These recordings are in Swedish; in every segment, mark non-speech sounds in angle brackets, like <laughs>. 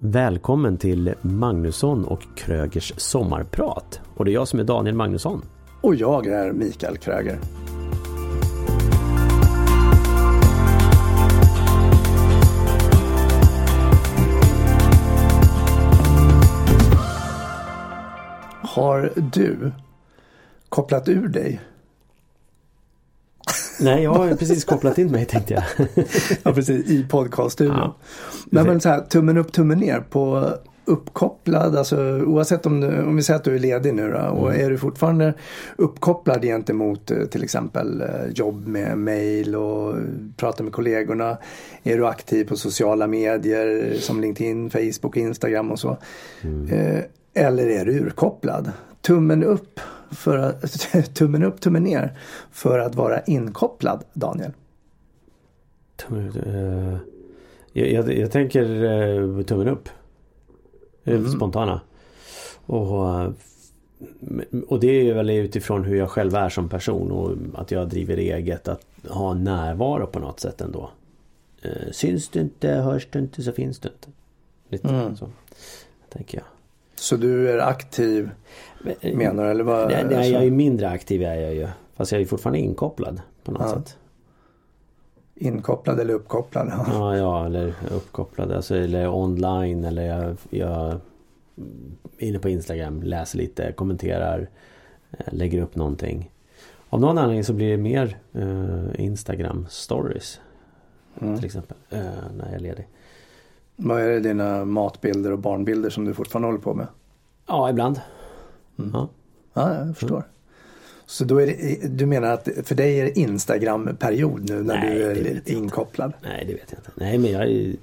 Välkommen till Magnusson och Krögers sommarprat. Och det är jag som är Daniel Magnusson. Och jag är Mikael Kröger. Har du kopplat ur dig? Nej, jag har precis kopplat in mig tänkte jag. <laughs> ja, precis. I podcaststudion. Ja. Nej, men så här, tummen upp, tummen ner på uppkopplad, alltså oavsett om, du, om vi säger att du är ledig nu då, och mm. är du fortfarande uppkopplad gentemot eh, till exempel eh, jobb med mail och prata med kollegorna. Är du aktiv på sociala medier som LinkedIn, Facebook, Instagram och så. Mm. Eh, eller är du urkopplad? Tummen upp, för att, <laughs> tummen upp, tummen ner för att vara inkopplad, Daniel? Jag, jag, jag tänker tummen upp. Mm. Spontana. Och, och det är väl utifrån hur jag själv är som person och att jag driver eget. Att ha närvaro på något sätt ändå. Eh, syns du inte, hörs du inte så finns du inte. Lite mm. så. Tänker jag. Så du är aktiv eh, menar du? Eller vad, nej, nej, jag är mindre aktiv är jag ju. Fast jag är fortfarande inkopplad på något ja. sätt. Inkopplad eller uppkopplad? Ja, ja eller uppkopplad. Alltså, eller online eller jag, jag är inne på Instagram, läser lite, kommenterar, eh, lägger upp någonting. Av någon anledning så blir det mer uh, Instagram stories. Mm. Till exempel. Uh, när jag är ledig. Vad är det dina matbilder och barnbilder som du fortfarande håller på med? Ja, ibland. Mm. Ja. ja, jag förstår. Mm. Så då är det, du menar att för dig är det Instagram-period nu när Nej, du är inkopplad? Nej, det vet jag inte. Nej, men jag är,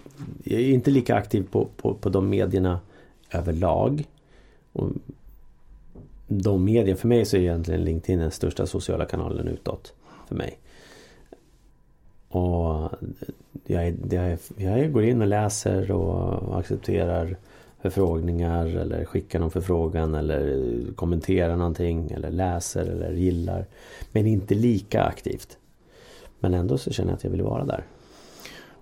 jag är inte lika aktiv på, på, på de medierna överlag. Och de medierna, för mig så är egentligen LinkedIn den största sociala kanalen utåt. För mig. Och jag, jag, jag går in och läser och accepterar förfrågningar eller skickar någon förfrågan eller kommenterar någonting eller läser eller gillar. Men inte lika aktivt. Men ändå så känner jag att jag vill vara där.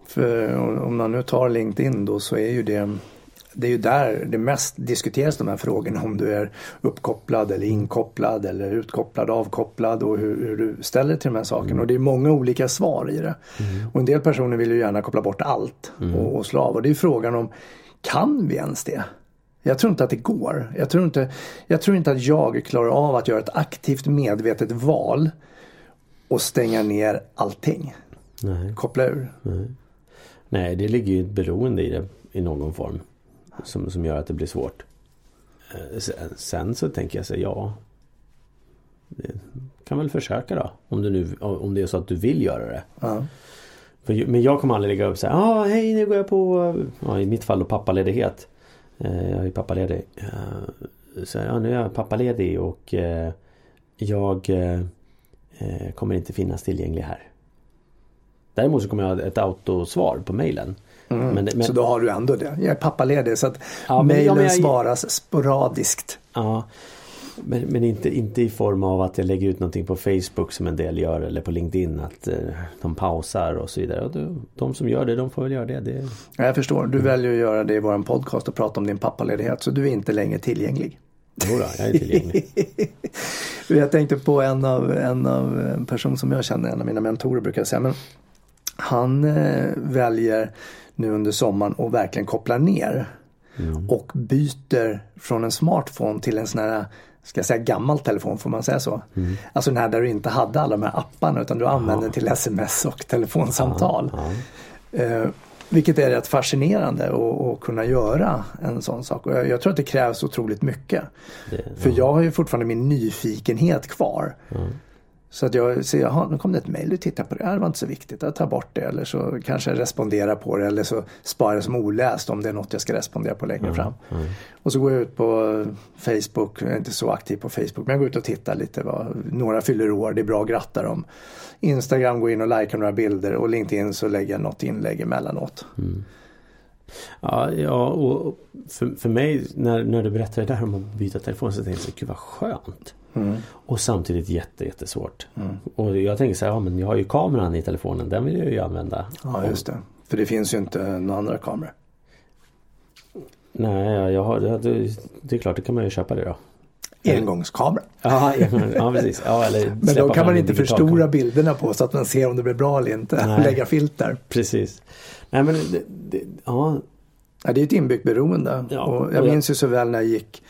För om man nu tar LinkedIn då så är ju det det är ju där det mest diskuteras de här frågorna om du är uppkopplad eller inkopplad eller utkopplad, avkopplad och hur, hur du ställer till de här sakerna. Mm. Och det är många olika svar i det. Mm. Och en del personer vill ju gärna koppla bort allt mm. och, och slå av. Och det är frågan om kan vi ens det? Jag tror inte att det går. Jag tror inte, jag tror inte att jag klarar av att göra ett aktivt medvetet val och stänga ner allting. Nej. Koppla ur. Nej. Nej, det ligger ju ett beroende i det i någon form. Som, som gör att det blir svårt. Eh, sen så tänker jag så ja. kan väl försöka då. Om, du nu, om det är så att du vill göra det. Ja. För, men jag kommer aldrig lägga upp så här. Ah, hej nu går jag på. Ja, I mitt fall då pappaledighet. Eh, jag är pappaledig. Eh, så ja, nu är jag pappaledig och eh, jag eh, eh, kommer inte finnas tillgänglig här. Däremot så kommer jag ha ett autosvar på mejlen. Mm. Men, men, så då har du ändå det. Jag är pappaledig så att ja, mejlen ja, svaras sporadiskt. Ja, men, men, inte, inte i form av att jag lägger ut någonting på Facebook som en del gör eller på LinkedIn att eh, de pausar och så vidare. Och de, de som gör det, de får väl göra det. det... Jag förstår. Du mm. väljer att göra det i vår podcast och prata om din pappaledighet så du är inte längre tillgänglig. Jodå, jag är tillgänglig. <laughs> jag tänkte på en av, en av en person som jag känner, en av mina mentorer brukar säga. Men han eh, väljer nu under sommaren att verkligen koppla ner. Mm. Och byter från en smartphone till en sån här ska jag säga gammal telefon, får man säga så? Mm. Alltså den här där du inte hade alla de här apparna utan du använde den till sms och telefonsamtal. Ja, ja. Eh, vilket är rätt fascinerande att kunna göra en sån sak. Och jag, jag, tror att det krävs otroligt mycket. Det, ja. För jag har ju fortfarande min nyfikenhet kvar. Så att jag ser, jaha nu kom det ett mejl, du tittar på det, det var inte så viktigt, jag tar bort det eller så kanske jag responderar på det eller så sparar jag som oläst om det är något jag ska respondera på längre mm, fram. Mm. Och så går jag ut på Facebook, jag är inte så aktiv på Facebook men jag går ut och tittar lite, vad, några fyller år, det är bra att gratta dem. Instagram går in och likar några bilder och LinkedIn så lägger jag något inlägg emellanåt. Mm. Ja, ja och för, för mig när, när du berättade det där om att byta telefon så tänkte jag, gud vad skönt. Mm. Och samtidigt jätte, jättesvårt. Mm. Och jag tänker så här, ja men jag har ju kameran i telefonen, den vill jag ju använda. Ja just det. För det finns ju inte några andra kameror. Nej, jag har, det, det är klart, det kan man ju köpa det då. Engångskamera. Ja, ja precis. Ja, Men då kan man inte förstora kamera. bilderna på så att man ser om det blir bra eller inte. Nej. <laughs> Lägga filter. Precis. Nej men det, det, ja, Ja, det är ett inbyggt beroende. Ja, och och jag jag- minns ju så väl när jag gick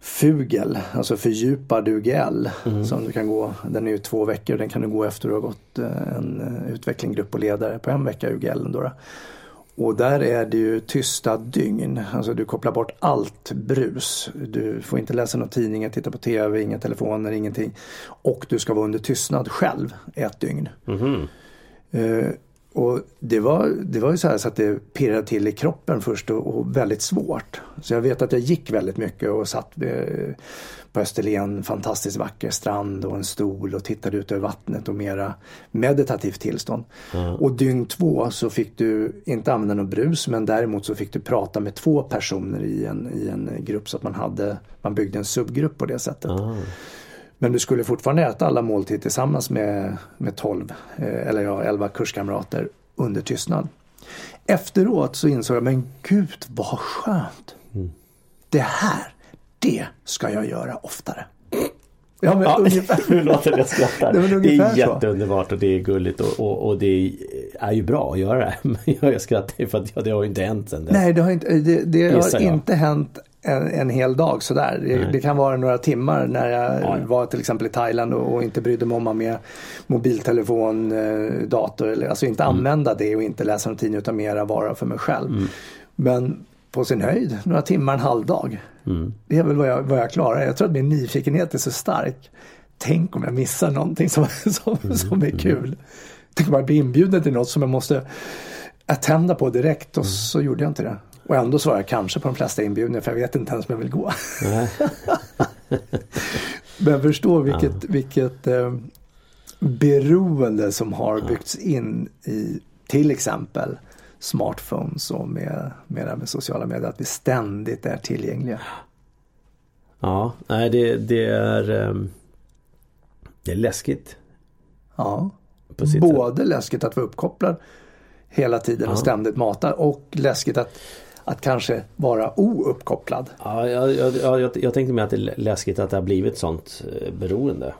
FUGEL, alltså fördjupad UGL. Mm. Som du kan gå, den är ju två veckor, den kan du gå efter du har gått eh, en eh, utveckling, grupp och ledare på en vecka UGL. Då. Och där är det ju tysta dygn. Alltså du kopplar bort allt brus. Du får inte läsa några tidningar, titta på TV, inga telefoner, ingenting. Och du ska vara under tystnad själv ett dygn. mhm. Eh, och det var, det var ju så här så att det pirrade till i kroppen först och, och väldigt svårt. Så jag vet att jag gick väldigt mycket och satt vid, på Österlen, fantastiskt vacker strand och en stol och tittade ut över vattnet och mera meditativt tillstånd. Och dygn två så fick du inte använda någon brus men däremot så fick du prata med två personer i en, i en grupp så att man hade, man byggde en subgrupp på det sättet. Ah. Men du skulle fortfarande äta alla måltider tillsammans med, med 12 eh, eller ja, 11 kurskamrater under tystnad. Efteråt så insåg jag, men gud vad skönt. Det här, det ska jag göra oftare. Ja, men Ja, <laughs> ungefär. låter det jag skrattar. Det Det är så. jätteunderbart och det är gulligt och, och, och det är ju bra att göra det. <laughs> Men jag skrattar för att ja, det har ju inte hänt sen dess. Nej, det har inte, det, det har inte hänt en, en hel dag sådär. Det, det kan vara några timmar när jag Ja, ja. var till exempel i Thailand och, och inte brydde mig om att med mobiltelefon, eh, dator, eller, alltså inte Mm. använda det och inte läsa någon tidning utan mera vara för mig själv. Men på sin höjd, några timmar, en halv dag. Mm. Det är väl vad jag, vad jag klarar. Jag tror att min nyfikenhet är så stark. Tänk om jag missar någonting som, <laughs> som, Mm. som är kul. Tänk om jag blir inbjuden till något som jag måste attenda på direkt och så gjorde jag inte det. Och ändå svarar jag kanske på de flesta inbjudningar för jag vet inte ens om jag vill gå. <laughs> Men förstå vilket, vilket eh, beroende som har byggts in i till exempel smartphones och med, med, med sociala medier. Att vi ständigt är tillgängliga. Ja, nej det, det är ehm, Det är läskigt. Ja. Sitt sätt. Både läskigt att vara uppkopplad hela tiden och Ja. ständigt mata och läskigt att, att kanske vara ouppkopplad. Ja, jag, jag, jag, jag- tänkte mig att det är läskigt att det har blivit sånt eh, beroende.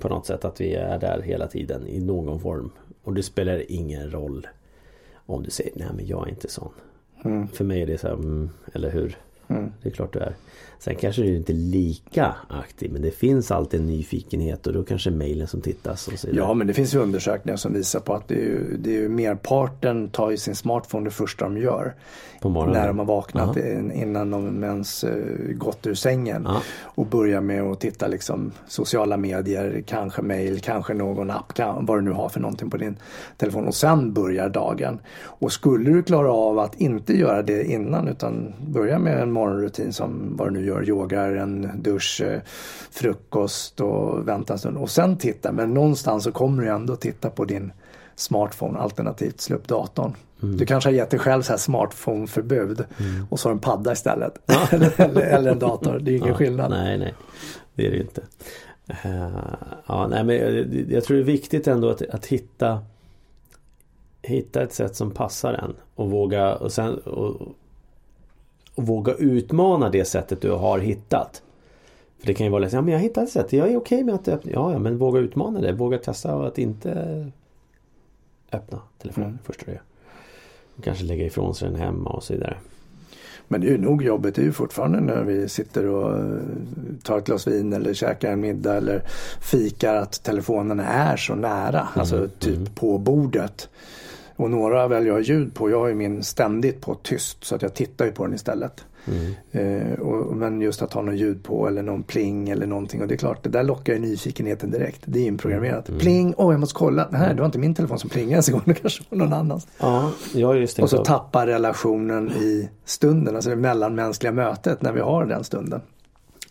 På något sätt att vi är där hela tiden i någon form. Och det spelar ingen roll om du säger nej men jag är inte sån. Mm. För mig är det så här, mm, eller hur? Mm. Det är klart du är. Sen kanske du inte är lika aktiv men det finns alltid en nyfikenhet och då kanske mejlen som tittas och så. Ja, men det finns ju undersökningar som visar på att det är ju, det är ju merparten tar ju sin smartphone det första de gör. På morgonen. När de har vaknat in- innan de ens eh, gått ur sängen. Ja. Och börjar med att titta liksom sociala medier, kanske mail, kanske någon app, kan, vad du nu har för någonting på din telefon. Och sen börjar dagen. Och skulle du klara av att inte göra det innan utan börja med en morgonrutin som vad du nu gör, yogar, en dusch, eh, frukost och vänta en stund. Och sen titta, men någonstans så kommer du ändå titta på din smartphone alternativt slå upp datorn. Du kanske har gett dig själv så här smartphone-förbud och så har en padda istället. <laughs> eller, eller, eller en dator, det är ingen Ja, skillnad. Nej, nej. Det är det inte. Eh, ja, nej, men jag, jag tror det är viktigt ändå att, att hitta Hitta ett sätt som passar en och våga och sen och, och våga utmana det sättet du har hittat. För det kan ju vara lätt, ja men jag hittade ett sätt, jag är okej med att öppna. Ja, ja men våga utmana det, våga testa att inte öppna telefonen Mm. första du gör. Och kanske lägga ifrån sig den hemma och så vidare. Men det är ju nog jobbet, det är ju fortfarande när vi sitter och eh, tar ett glas vin eller käkar en middag eller fikar att telefonen är så nära. Alltså typ på bordet. Och några väljer jag ljud på. Jag har ju min ständigt på tyst så att jag tittar ju på den istället. Eh, och, men just att ha något ljud på eller någon pling eller någonting. Och det är klart, det där lockar ju nyfikenheten direkt. Det är inprogrammerat. Pling, åh jag måste kolla. Nej, det var inte min telefon som plingade ens en gång. Det kanske var någon annans. Ja, jag har ju stängt Och så av. tappar relationen i stunden, alltså det mellanmänskliga mötet när vi har den stunden.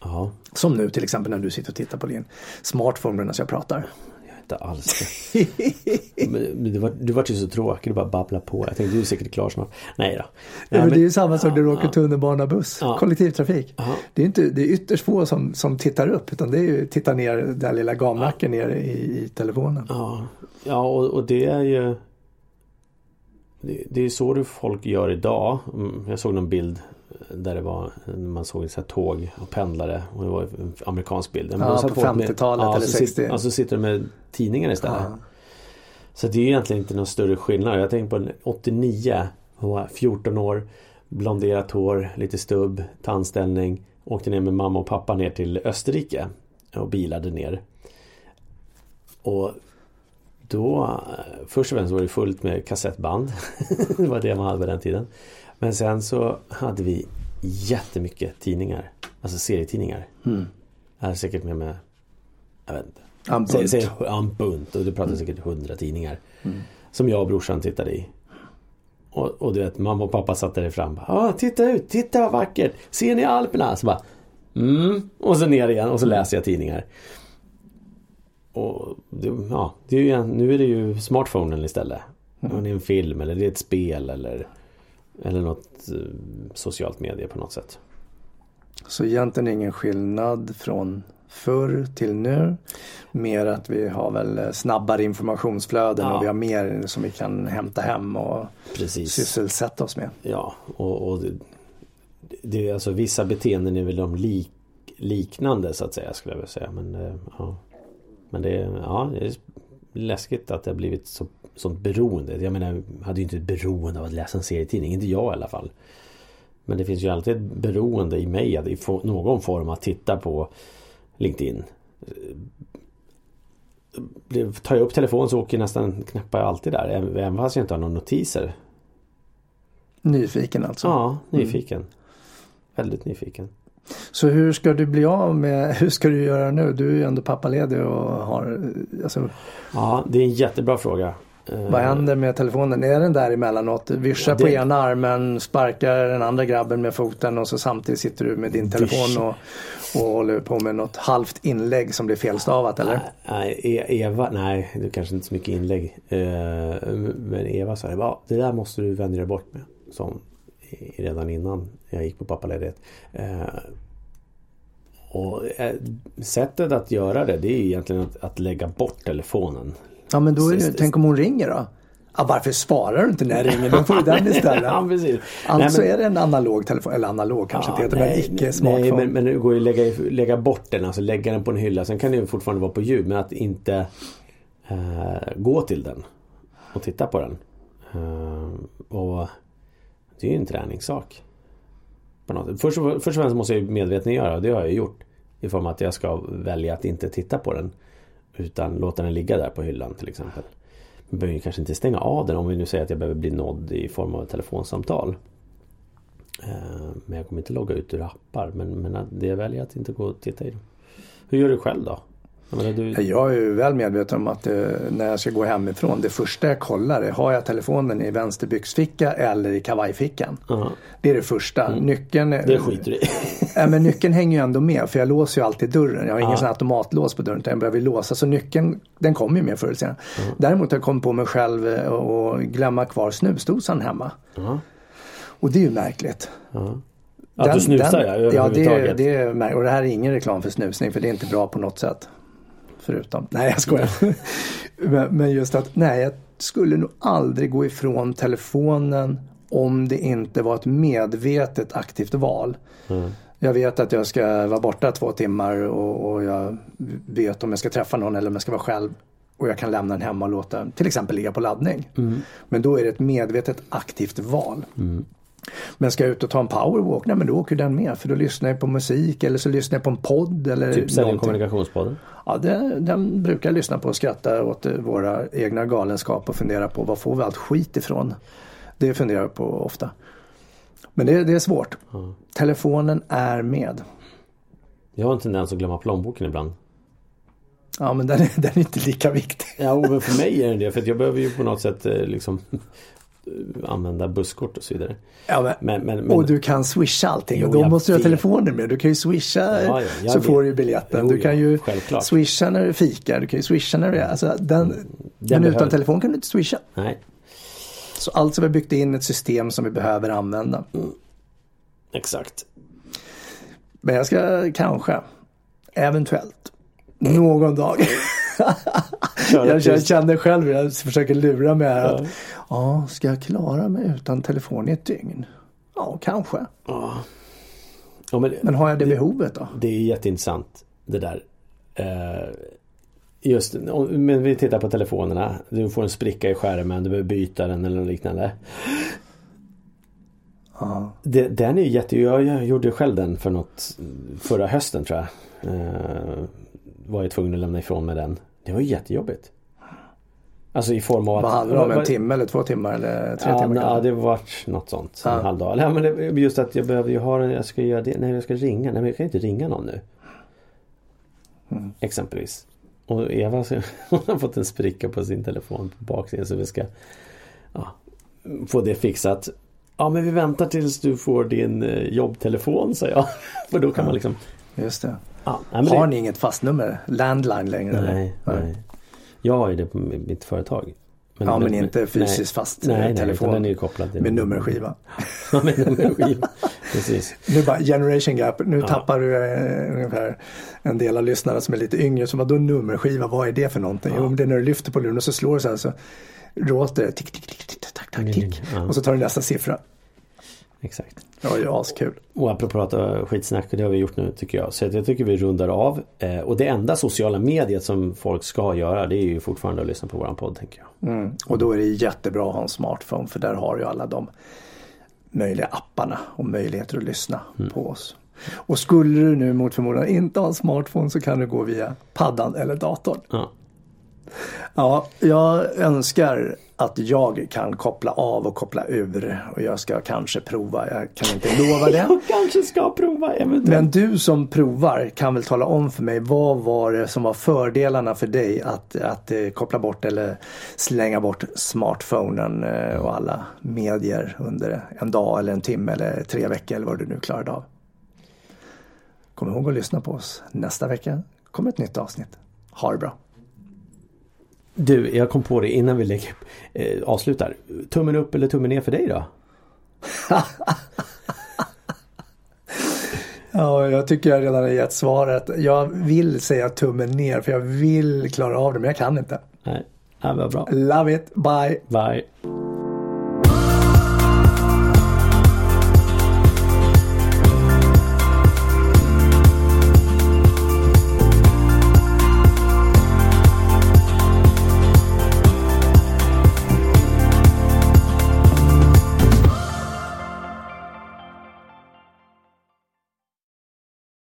Ja, Som nu till exempel när du sitter och tittar på din smartphone medan jag pratar. Inte alls det. <laughs> Men du var, du var ju så tråkig, du bara babbla på. Jag tänkte du är säkert klar snart. Nej då. Nej, men det är ju samma som när du åker tunnelbana, buss, kollektivtrafik. Det är, inte, det är ytterst få som, som tittar upp utan det är ju titta ner den lilla gamnacken ner i, i telefonen. Ja, ja och, och det är ju det, är så du folk gör idag. Mm, Jag såg någon bild där det var, man såg så här tåg och pendlare och det var en amerikansk bild. Men Ja, på folk med- 50-talet ja, eller så sit- 60. Ja, så sitter de med tidningar istället. Ja. Så det är egentligen inte någon större skillnad. Jag tänker på en 89, hon var 14 år, blonderat hår, lite stubb, tandställning. Åkte ner med mamma och pappa ner till Österrike och bilade ner. Och då, först och främst var det fullt med kassettband. <laughs> det var det man hade på den tiden. Men sen så hade vi jättemycket tidningar. Alltså serietidningar. Mm. Jag hade säkert med mig, jag vet inte. En bunt. säg, en bunt och du pratar säkert hundra tidningar. Mm. Som jag och brorsan tittade i. Och, och du vet, mamma och pappa satt där fram. Ja, titta ut, titta vad vackert. Ser ni Alperna? Så bara, mm. Och så ner igen och så läser jag tidningar. Och det, ja, det är ju, nu är det ju smartphonen istället. Och det är en film eller det är ett spel eller eller något eh, socialt medie på något sätt. Så egentligen ingen skillnad från förr till nu. Mer att vi har väl eh, snabbare informationsflöden Ja. och vi har mer som vi kan hämta hem och Precis. sysselsätta oss med. Ja, och, och det, det är alltså vissa beteenden är väl de lik, liknande så att säga skulle jag vilja säga. Men, eh, ja. Men det, ja, det är läskigt att det har blivit så, sånt beroende. Jag menar, jag hade ju inte ett beroende av att läsa en serietidning. Inte jag i alla fall. Men det finns ju alltid ett beroende i mig att i någon form att titta på LinkedIn. Tar jag upp telefonen så åker jag nästan knappar jag alltid där. Även fast jag inte har några notiser. Nyfiken alltså. Ja, nyfiken. Väldigt nyfiken. Så hur ska du bli av med, <laughs> hur ska du göra nu? Du är ju ändå pappaledig och har, alltså, Ja, det är en jättebra fråga. Eh, vad händer med telefonen? Är den där emellanåt? Vischar det- på ena armen, sparkar den andra grabben med foten och så samtidigt sitter du med din telefon och, och håller på med något halvt inlägg som blir felstavat eller? Nej, E- Eva, nej det är kanske inte så mycket inlägg. Eh, Men Eva sa det, "Ja, det där måste du vänja dig bort med. Som redan innan jag gick på pappaledighet. Eh, Och eh, sättet att göra det, det är egentligen att, att lägga bort telefonen. Ja men då är det, tänk om hon ringer då? Ja, varför svarar du inte när jag ringer? Då får du den istället. <laughs> ja. Alltså Nej, men- är det en analog telefon, eller analog kanske Ja, heter, men nej, icke Nej, smartphone. men, men det går ju att lägga, lägga bort den, alltså lägga den på en hylla. Sen kan ju fortfarande vara på ljud, men att inte eh, gå till den och titta på den. Eh, och det är ju en träningssak. På något. sätt. Först, och- först och främst måste jag ju medvetengöra, och det har jag gjort. I form av att jag ska välja att inte titta på den. Utan låta den ligga där på hyllan till exempel. Man behöver ju kanske inte stänga av den om vi nu säger att jag behöver bli nådd i form av ett telefonsamtal. Eh, men jag kommer inte logga ut ur appar. Men, men det jag väljer att inte gå och titta i dem. Hur gör du själv då? Jag menar, du, Jag är ju väl medveten om att eh, när jag ska gå hemifrån, det första jag kollar är, har jag telefonen i vänster byxficka eller i kavajfickan? Ja, Det är det första. Nyckeln, Mm. det skiter du. <laughs> Ja, men nyckeln hänger ju ändå med för jag låser ju alltid dörren. Jag har ingen Ja. sån automatlås på dörren utan jag behöver låsa. Så nyckeln den kommer ju med förr eller senare. Däremot har jag kommit på mig själv eh, och glömma kvar snusdosan hemma. Ja, Och det är ju märkligt. ja. Att du snusar ja, ja, det, är- överhuvudtaget. det är. Och det här är ingen reklam för snusning för det är inte bra på något sätt. Förutom, nej jag skojar. <laughs> men, men just att, nej jag skulle nog aldrig gå ifrån telefonen om det inte var ett medvetet aktivt val. Mm. Jag vet att jag ska vara borta två timmar och, och jag vet om jag ska träffa någon eller om jag ska vara själv. Och jag kan lämna den hemma och låta den till exempel ligga på laddning. Men då är det ett medvetet aktivt val. Men ska jag ut och ta en powerwalk, nej men då åker den med. För då lyssnar jag på musik eller så lyssnar jag på en podd eller Typ någonting. kommunikationspodden. Ja, det, den brukar jag lyssna på och skratta åt eh, våra egna galenskap och fundera på var får vi allt skit ifrån? Det funderar jag på ofta. Men det, det är svårt. Ja. Telefonen är med. Jag har en tendens att glömma plånboken ibland. Ja men den är, den är inte lika viktig. Ja, men för mig är det det. För jag behöver ju på något sätt eh, liksom använda busskort och så vidare. Ja, men, Men, men, men, och du kan swisha allting och Jo, då måste du ha telefonen med. Du kan ju swisha Ja, ja, så vet. får du biljetten. Jo, du kan ju självklart. swisha när du fikar. Du kan ju swisha när du är... Alltså, den, men utan behöver- telefon kan du inte swisha. Nej, Så alltså har vi byggt in ett system som vi behöver använda. exakt. Men jag ska kanske, eventuellt, någon dag. <laughs> Jag tills- känner själv, jag försöker lura mig här att ja, ska jag klara mig utan telefon i ett dygn? Ja, kanske. Ja. Ja, men, Men har jag det behovet då? det är jätteintressant det där. Eh, just, men vi tittar på telefonerna. Du får en spricka i skärmen, du behöver byta den eller något liknande. Ja. Det, den är jätte... Jag, jag gjorde själv den för något förra hösten tror jag. Eh, var jag tvungen att lämna ifrån mig den. Det var jättejobbigt. Alltså i form av att... Vad handlar det om? En timme eller två timmar eller tre Ja, timmar? ja, det var något sånt. En halv dag. Ja, men det, just att jag behöver ju ha den, jag ska göra det, nej jag ska ringa, nej men jag kan inte ringa någon nu. Mm. Exempelvis. Och Eva så- <laughs> hon har fått en spricka på sin telefon på baksidan så vi ska ja, få det fixat. Ja men vi väntar tills du får din eh, jobbtelefon sa jag. <laughs> För då kan man liksom Just det. Ja, nej, men Har det, ni inget fast nummer? Landline längre? eller? nej, nej. Jag har ju det på mitt företag. ja, men, inte fysiskt fast nej, eh, nej, telefon. utan den är ju kopplad till med nummerskiva. <laughs> Ja, med nummerskiva. Precis. Nu bara generation gap. Nu Ja. tappar du eh, ungefär en del av lyssnarna som är lite yngre. Så vadå nummerskiva? Vad är det för någonting? Ja. Jo, det är när du lyfter på luren och så slår det så här så låter det tick, tick, tick, tick, tack, tack, tick. Och så tar du nästa siffra. Exakt. Det var ju askul. Och apropå att prata skitsnack, det har vi gjort nu tycker jag. Så jag tycker vi rundar av. Eh, och det enda sociala mediet som folk ska göra det är ju fortfarande att lyssna på våran podd tänker jag. Mm. Och då är det jättebra att ha en smartphone för där har ju alla de möjliga apparna och möjligheter att lyssna Mm. på oss. Och skulle du nu mot förmodan inte ha en smartphone så kan du gå via paddan eller datorn. Ja. Ja, jag önskar att jag kan koppla av och koppla ur och jag ska kanske prova. Jag kan inte lova det. <laughs> Jag kanske ska prova eventuellt. Men du som provar kan väl tala om för mig vad var det som var fördelarna för dig att, att eh, koppla bort eller slänga bort smartphonen eh, och alla medier under en dag eller en timme eller tre veckor eller vad du nu klarade av. Kom ihåg att lyssna på oss. Nästa vecka kommer ett nytt avsnitt. Ha det bra. Du, jag kom på det innan vi lägger, eh, avslutar. Tummen upp eller tummen ner för dig då? <laughs> Ja, jag tycker jag redan har gett svaret. Jag vill säga tummen ner för jag vill klara av det men jag kan inte. Nej, ja, vad bra. Love it, bye. Bye.